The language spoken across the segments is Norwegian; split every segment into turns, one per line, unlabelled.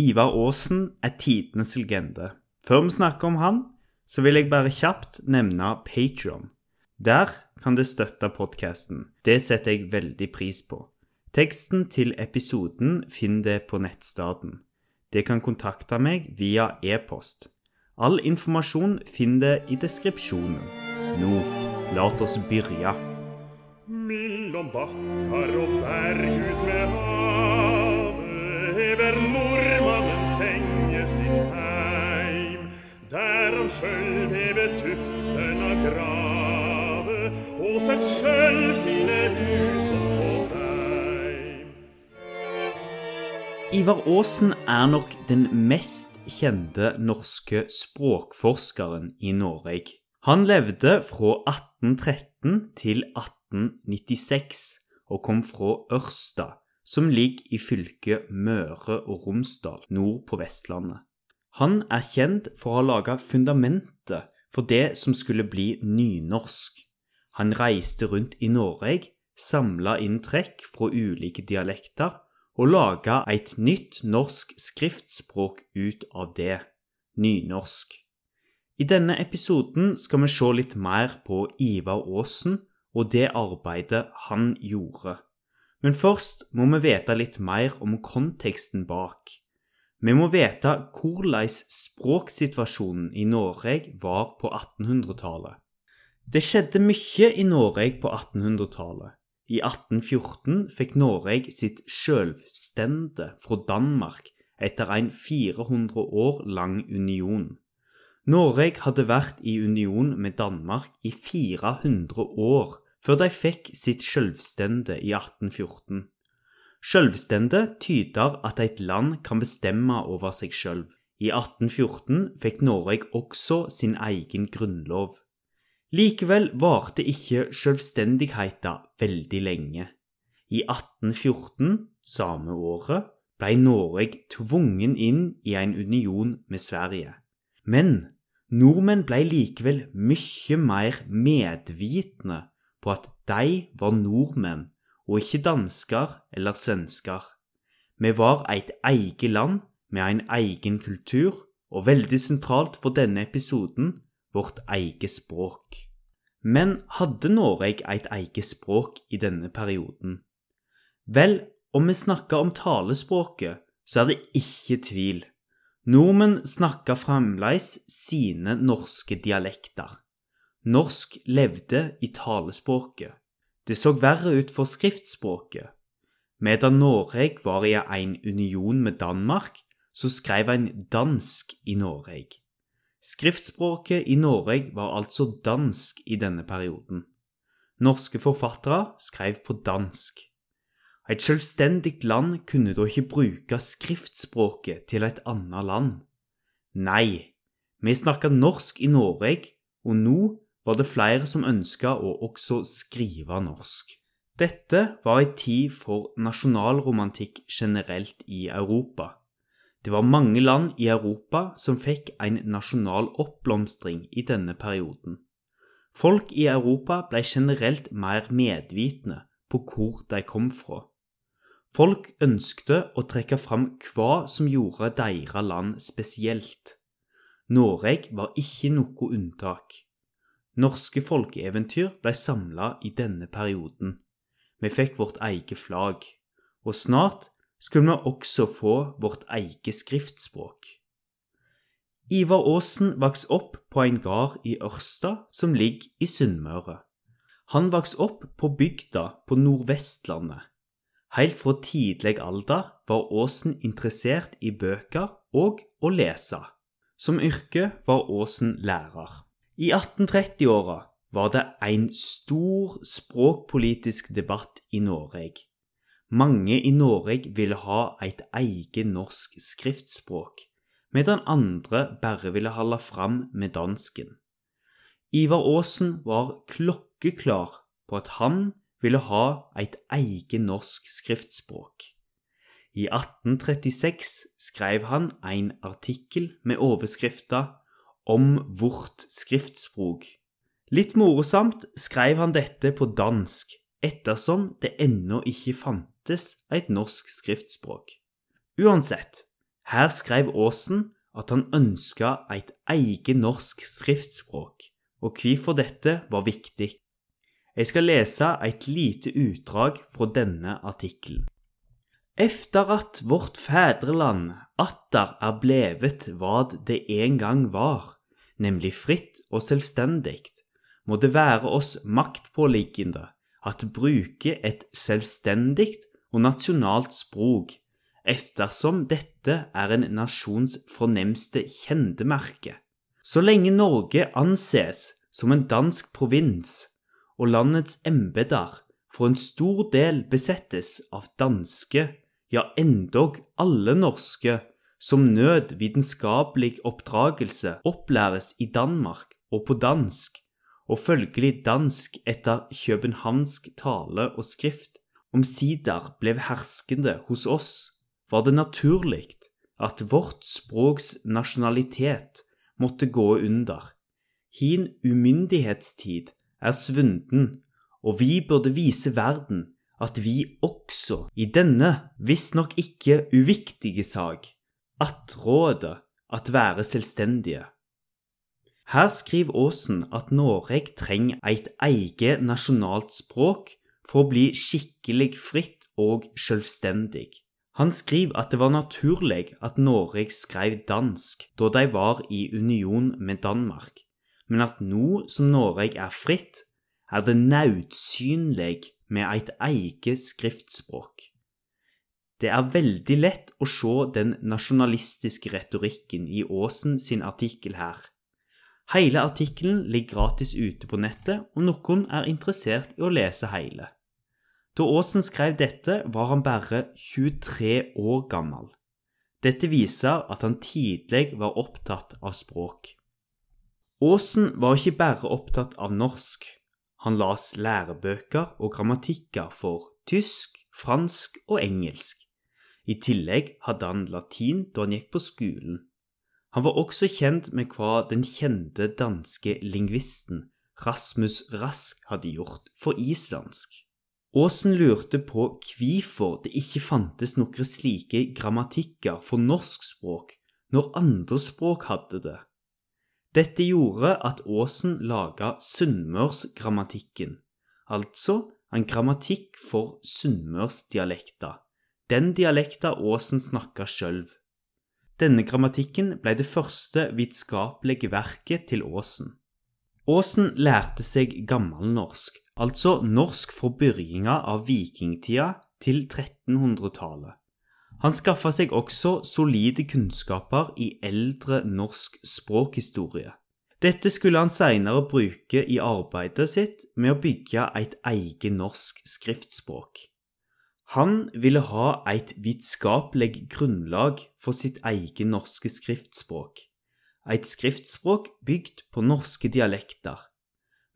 Ivar Aasen er tidenes legende. Før vi snakker om han, så vil jeg bare kjapt nevne Patreon. Der kan det støtte podkasten. Det setter jeg veldig pris på. Teksten til episoden finner det på nettstedet. Det kan kontakte meg via e-post. All informasjon finner det i deskripsjonen. Nå, la oss begynne.
Mellom bakkar og berg ut med havet hever nordmannen Der han selv hever tuften av grave og sett selv sine hus på deg.
Ivar Aasen er nok den mest kjente norske språkforskeren i Norge. Han levde fra 1813 til 1896 og kom fra Ørsta, som ligger i fylket Møre og Romsdal nord på Vestlandet. Han er kjent for å ha laga fundamentet for det som skulle bli nynorsk. Han reiste rundt i Norge, samla inn trekk fra ulike dialekter og laga et nytt norsk skriftspråk ut av det, nynorsk. I denne episoden skal vi se litt mer på Ivar Aasen og det arbeidet han gjorde. Men først må vi vite litt mer om konteksten bak. Vi må vite hvordan språksituasjonen i Norge var på 1800-tallet. Det skjedde mye i Norge på 1800-tallet. I 1814 fikk Norge sitt selvstende fra Danmark etter en 400 år lang union. Norge hadde vært i union med Danmark i 400 år før de fikk sitt selvstende i 1814. Selvstende tyder at et land kan bestemme over seg selv. I 1814 fikk Norge også sin egen grunnlov. Likevel varte ikke selvstendigheten veldig lenge. I 1814, samme året, ble Norge tvungen inn i en union med Sverige. Men nordmenn ble likevel mye mer medvitende på at de var nordmenn og ikke dansker eller svensker. Vi var et eget land med en egen kultur, og veldig sentralt for denne episoden vårt eget språk. Men hadde Noreg et eget språk i denne perioden? Vel, om vi snakker om talespråket, så er det ikke tvil. Nordmenn snakker fremdeles sine norske dialekter. Norsk levde i talespråket. Det så verre ut for skriftspråket. Medan Norge var i en union med Danmark, så skrev en dansk i Norge. Skriftspråket i Norge var altså dansk i denne perioden. Norske forfattere skrev på dansk. Et selvstendig land kunne da ikke bruke skriftspråket til et annet land. Nei, vi snakka norsk i Norge, og nå var det flere som ønska å også skrive norsk. Dette var ei tid for nasjonalromantikk generelt i Europa. Det var mange land i Europa som fikk en nasjonal oppblomstring i denne perioden. Folk i Europa ble generelt mer medvitende på hvor de kom fra. Folk ønskte å trekke fram hva som gjorde deres land spesielt. Norge var ikke noe unntak. Norske folkeeventyr ble samla i denne perioden. Vi fikk vårt eget flagg, og snart skulle vi også få vårt eget skriftspråk. Ivar Aasen vokste opp på en gard i Ørsta som ligger i Sunnmøre. Han vokste opp på bygda på Nordvestlandet. Helt fra tidlig alder var Aasen interessert i bøker og å lese. Som yrke var Aasen lærer. I 1830-åra var det en stor språkpolitisk debatt i Norge. Mange i Norge ville ha et eget norsk skriftspråk, medan andre bare ville holde fram med dansken. Ivar Aasen var klokkeklar på at han ville ha et eget norsk skriftspråk. I 1836 skrev han en artikkel med overskrifta Om vårt skriftspråk. Litt morosamt skrev han dette på dansk, ettersom det ennå ikke fantes et norsk skriftspråk. Uansett, Her skrev Aasen at han ønska et eget norsk skriftspråk, og hvorfor dette var viktig. Jeg skal lese et lite utdrag fra denne artikkelen. Efter at vårt fedreland atter er blevet vad det en gang var, nemlig fritt og selvstendig, må det være oss maktpåliggende at bruke et selvstendig og nasjonalt språk, eftersom dette er en nasjons fornemste kjendemerke. Så lenge Norge anses som en dansk provins, og landets embeter for en stor del besettes av danske, ja endog alle norske, som nød vitenskapelig oppdragelse opplæres i Danmark og på dansk, og følgelig dansk etter københavnsk tale og skrift, omsider ble herskende hos oss, var det naturlig at vårt språks nasjonalitet måtte gå under. Hin umyndighetstid er svunden, og vi burde vise verden at vi også i denne visstnok ikke uviktige sak attråder at være selvstendige. Her skriver Aasen at Noreg trenger et eget nasjonalt språk for å bli skikkelig fritt og selvstendig. Han skriver at det var naturlig at Noreg skrev dansk da de var i union med Danmark, men at nå som Noreg er fritt, er det nødsynlig med et eget skriftspråk. Det er veldig lett å se den nasjonalistiske retorikken i Aasen sin artikkel her. Hele artikkelen ligger gratis ute på nettet, og noen er interessert i å lese hele. Da Aasen skrev dette, var han bare 23 år gammel. Dette viser at han tidlig var opptatt av språk. Aasen var ikke bare opptatt av norsk. Han las lærebøker og grammatikker for tysk, fransk og engelsk. I tillegg hadde han latin da han gikk på skolen. Han var også kjent med hva den kjente danske lingvisten Rasmus Rask hadde gjort for islandsk. Aasen lurte på hvorfor det ikke fantes noen slike grammatikker for norsk språk når andre språk hadde det. Dette gjorde at Aasen laga sunnmørsgrammatikken, altså en grammatikk for sunnmørsdialekter den dialekta Aasen snakka sjøl. Denne grammatikken ble det første vitenskapelige verket til Aasen. Aasen lærte seg gammelnorsk, altså norsk fra begynnelsen av vikingtida til 1300-tallet. Han skaffa seg også solide kunnskaper i eldre norsk språkhistorie. Dette skulle han seinere bruke i arbeidet sitt med å bygge et eget norsk skriftspråk. Han ville ha et vitskapleg grunnlag for sitt eige norske skriftspråk, eit skriftspråk bygd på norske dialekter.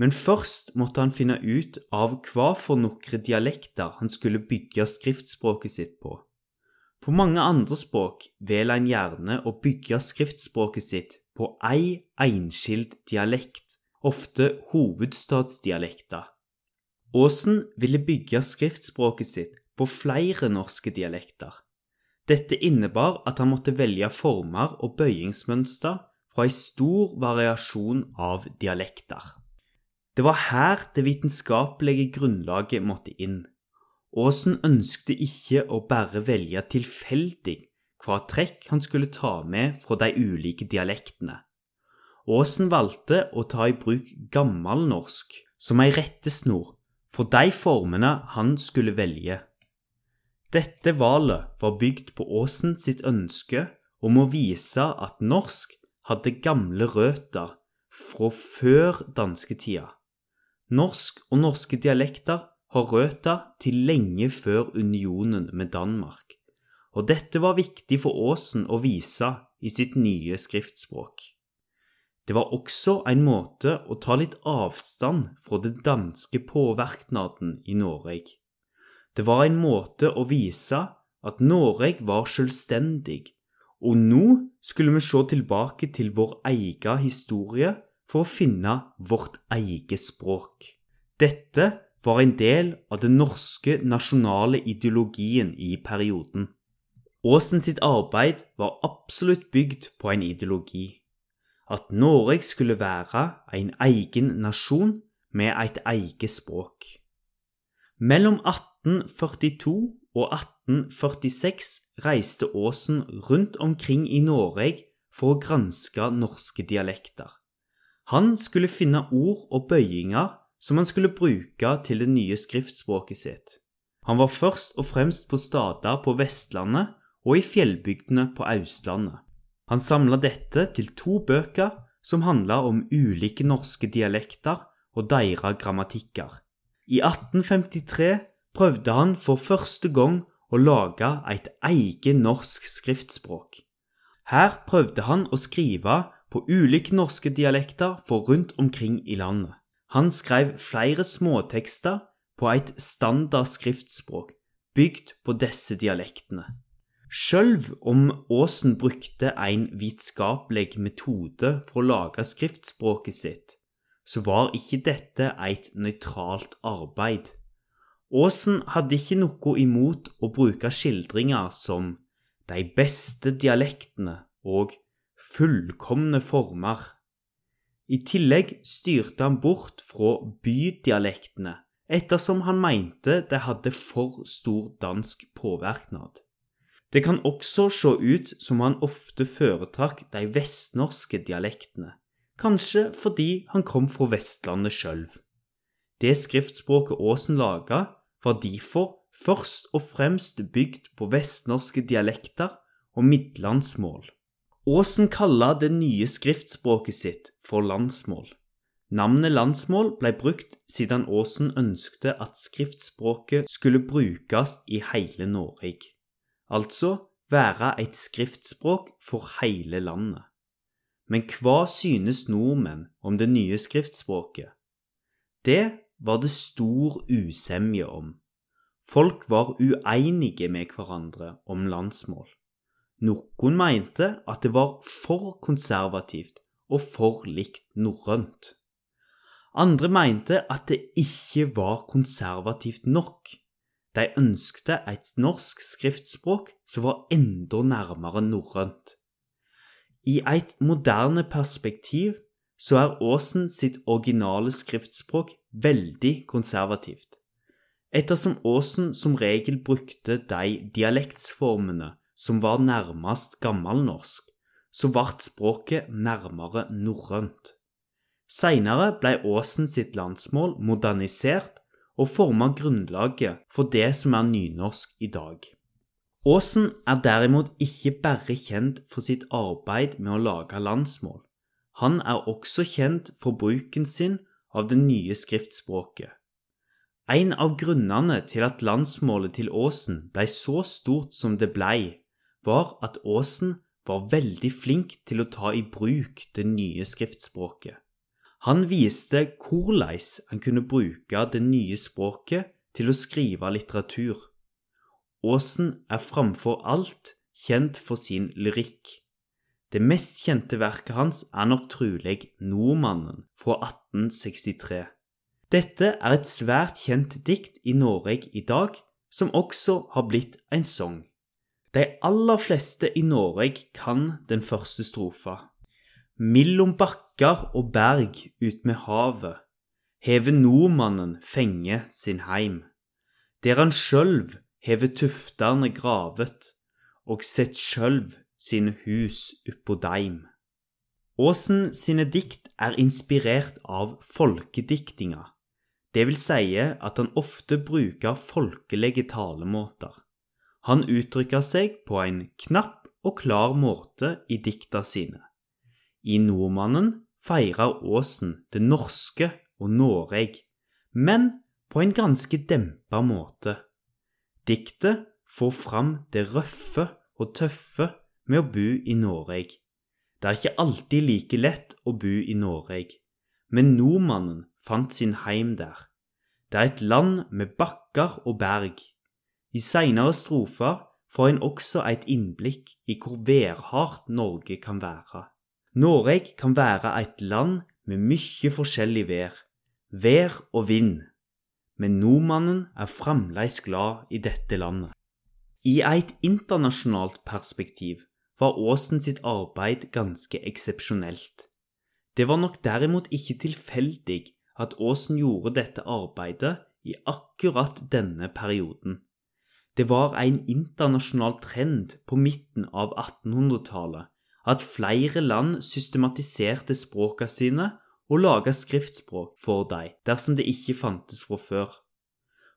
Men først måtte han finne ut av hva for nokre dialekter han skulle bygge skriftspråket sitt på. På mange andre språk velger en gjerne å bygge skriftspråket sitt på ei enskild dialekt, ofte hovedstadsdialekter. Aasen ville bygge skriftspråket sitt på flere norske dialekter. Dette innebar at han måtte velge former og bøyingsmønster fra en stor variasjon av dialekter. Det var her det vitenskapelige grunnlaget måtte inn. Aasen ønskte ikke å bare velge tilfeldig hva trekk han skulle ta med fra de ulike dialektene. Aasen valgte å ta i bruk gammelnorsk som ei rettesnor for de formene han skulle velge. Dette valet var bygd på Aasen sitt ønske om å vise at norsk hadde gamle røtter fra før dansketida. Norsk og norske dialekter har røtter til lenge før unionen med Danmark, og dette var viktig for Aasen å vise i sitt nye skriftspråk. Det var også en måte å ta litt avstand fra den danske påvirknaden i Norge. Det var en måte å vise at Norge var selvstendig, og nå skulle vi se tilbake til vår egen historie for å finne vårt eget språk. Dette var en del av den norske nasjonale ideologien i perioden. Aasen sitt arbeid var absolutt bygd på en ideologi. At Norge skulle være en egen nasjon med et eget språk. Mellom 1842 og 1846 reiste Aasen rundt omkring i Norge for å granske norske dialekter. Han skulle finne ord og bøyinger som han skulle bruke til det nye skriftspråket sitt. Han var først og fremst på stader på Vestlandet og i fjellbygdene på Austlandet. Han samla dette til to bøker som handla om ulike norske dialekter og deres grammatikker. I 1853 prøvde han for første gang å lage et eget norsk skriftspråk. Her prøvde han å skrive på ulike norske dialekter for rundt omkring i landet. Han skrev flere småtekster på et standard skriftspråk bygd på disse dialektene. Selv om Aasen brukte en vitenskapelig metode for å lage skriftspråket sitt, så var ikke dette et nøytralt arbeid. Aasen hadde ikke noe imot å bruke skildringer som de beste dialektene og fullkomne former. I tillegg styrte han bort fra bydialektene, ettersom han mente de hadde for stor dansk påvirknad. Det kan også se ut som han ofte foretrakk de vestnorske dialektene, kanskje fordi han kom fra Vestlandet sjøl. Det skriftspråket Aasen laga, var derfor først og fremst bygd på vestnorske dialekter og midlandsmål. Aasen kalla det nye skriftspråket sitt for landsmål. Navnet landsmål ble brukt siden Aasen ønskte at skriftspråket skulle brukes i hele Norge altså være et skriftspråk for hele landet. Men hva synes nordmenn om det nye skriftspråket? Det var det stor usemje om. Folk var uenige med hverandre om landsmål. Noen mente at det var for konservativt og for likt norrønt. Andre mente at det ikke var konservativt nok. De ønskte et norsk skriftspråk som var enda nærmere norrønt. I et moderne perspektiv så er Aasen sitt originale skriftspråk veldig konservativt, ettersom Aasen som regel brukte de dialektsformene som var nærmest gammelnorsk, så ble språket nærmere norrønt. Seinere ble Aasen sitt landsmål modernisert og forma grunnlaget for det som er nynorsk i dag. Aasen er derimot ikke bare kjent for sitt arbeid med å lage landsmål. Han er også kjent for bruken sin av det nye skriftspråket. En av grunnene til at landsmålet til Aasen blei så stort som det blei, var at Aasen var veldig flink til å ta i bruk det nye skriftspråket. Han viste hvordan han kunne bruke det nye språket til å skrive litteratur. Aasen er framfor alt kjent for sin lyrikk. Det mest kjente verket hans er nok trolig Nordmannen fra 1863. Dette er et svært kjent dikt i Norge i dag, som også har blitt en sang. De aller fleste i Norge kan den første strofa. Millom bakkar og berg ut med havet, hever nordmannen fenge sin heim, der han sjølv hever tuftane gravet, og sett sjølv sine hus oppå deim. Aasen sine dikt er inspirert av folkediktinga, det vil si at han ofte bruker folkelige talemåter. Han uttrykker seg på en knapp og klar måte i dikta sine. I Nordmannen feirer Aasen det norske og Noreg, men på en ganske dempa måte. Diktet får fram det røffe og tøffe med å bo i Noreg. Det er ikke alltid like lett å bo i Noreg, men nordmannen fant sin heim der. Det er et land med bakker og berg. I seinere strofer får en også et innblikk i hvor værhardt Norge kan være. Noreg kan være et land med mye forskjellig vær, vær og vind, men nordmannen er fremdeles glad i dette landet. I et internasjonalt perspektiv var Aasen sitt arbeid ganske eksepsjonelt. Det var nok derimot ikke tilfeldig at Aasen gjorde dette arbeidet i akkurat denne perioden. Det var en internasjonal trend på midten av 1800-tallet at flere land systematiserte språka sine og lage skriftspråk for dem dersom det ikke fantes fra før.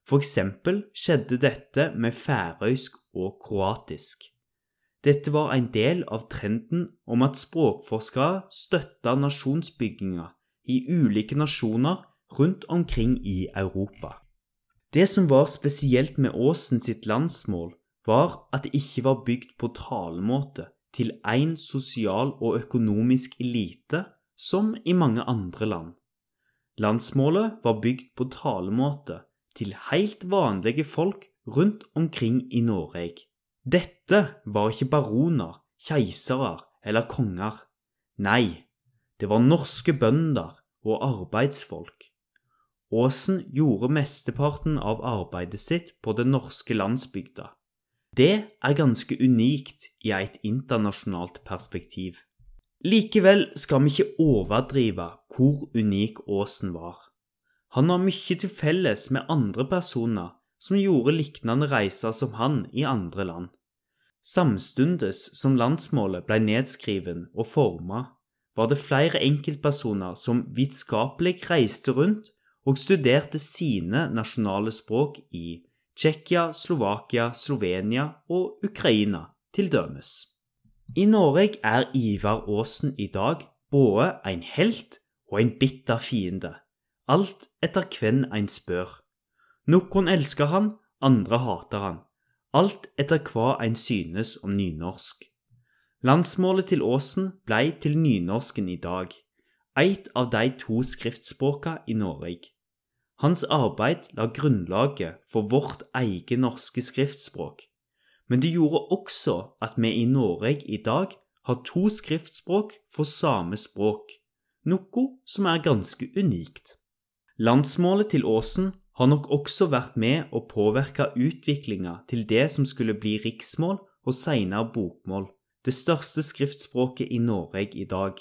For eksempel skjedde dette med færøysk og kroatisk. Dette var en del av trenden om at språkforskere støtta nasjonsbygginga i ulike nasjoner rundt omkring i Europa. Det som var spesielt med Aasen sitt landsmål, var at det ikke var bygd på talemåte til én sosial og økonomisk elite, som i mange andre land. Landsmålet var bygd på talemåte til helt vanlige folk rundt omkring i Norge. Dette var ikke baroner, keisere eller konger. Nei, det var norske bønder og arbeidsfolk. Aasen gjorde mesteparten av arbeidet sitt på den norske landsbygda. Det er ganske unikt i et internasjonalt perspektiv. Likevel skal vi ikke overdrive hvor unik Aasen var. Han har mye til felles med andre personer som gjorde lignende reiser som han i andre land. Samstundes som landsmålet ble nedskriven og formet, var det flere enkeltpersoner som vitenskapelig reiste rundt og studerte sine nasjonale språk i Tsjekkia, Slovakia, Slovenia og Ukraina, til dømes. I Norge er Ivar Aasen i dag både en helt og en bitter fiende, alt etter hvem en spør. Noen elsker han, andre hater han, alt etter hva en synes om nynorsk. Landsmålet til Aasen ble til nynorsken i dag, eit av de to skriftspråka i Norge. Hans arbeid la grunnlaget for vårt eget norske skriftspråk, men det gjorde også at vi i Norge i dag har to skriftspråk for samme språk, noe som er ganske unikt. Landsmålet til Åsen har nok også vært med å påvirke utviklinga til det som skulle bli riksmål og senere bokmål, det største skriftspråket i Norge i dag.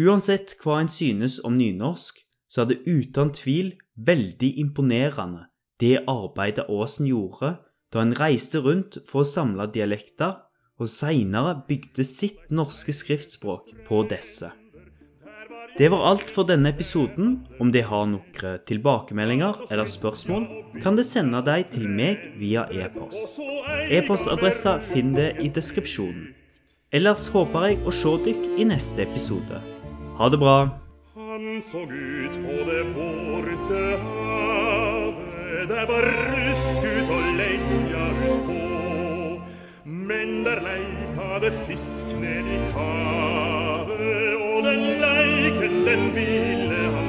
Uansett hva en synes om nynorsk, så er det uten tvil veldig imponerende det arbeidet Aasen gjorde da han reiste rundt for å samle dialekter, og seinere bygde sitt norske skriftspråk på disse. Det var alt for denne episoden. Om de har noen tilbakemeldinger eller spørsmål, kan de sende dem til meg via e-post. E-postadressa finner de i deskripsjonen. Ellers håper jeg å se dere i neste episode. Ha det bra!
Han så ut på det borte Der var rusk ut og leia ut på. Men der leikade fisk ned i kavet Og den leiken den ville han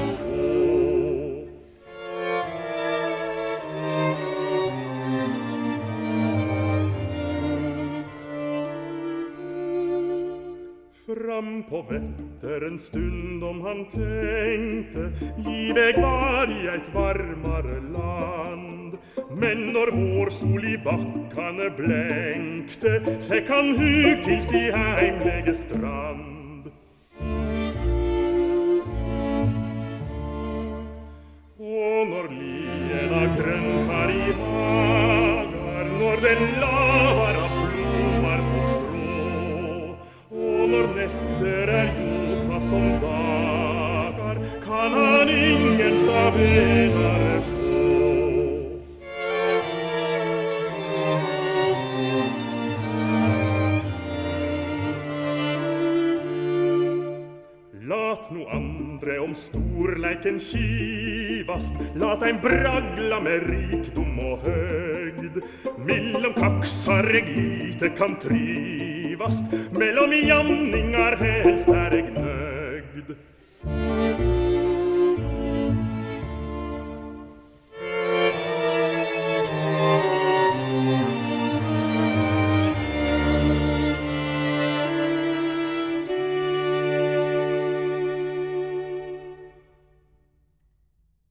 vetter en stund om han tänkte Giveg varje ett varmare land. Men når vår sol i backane blänkte Fäck han hug till si heimläge strand. Och når liena grönkar i hagar Når den lag som dagar kan han ingen venare sjå. Lat nu andre om storleiken skivast, lat ein bragla med rikdom og høgd. Mellom kaksar eg lite kan trivast, mellom jamningar helst er eg. The.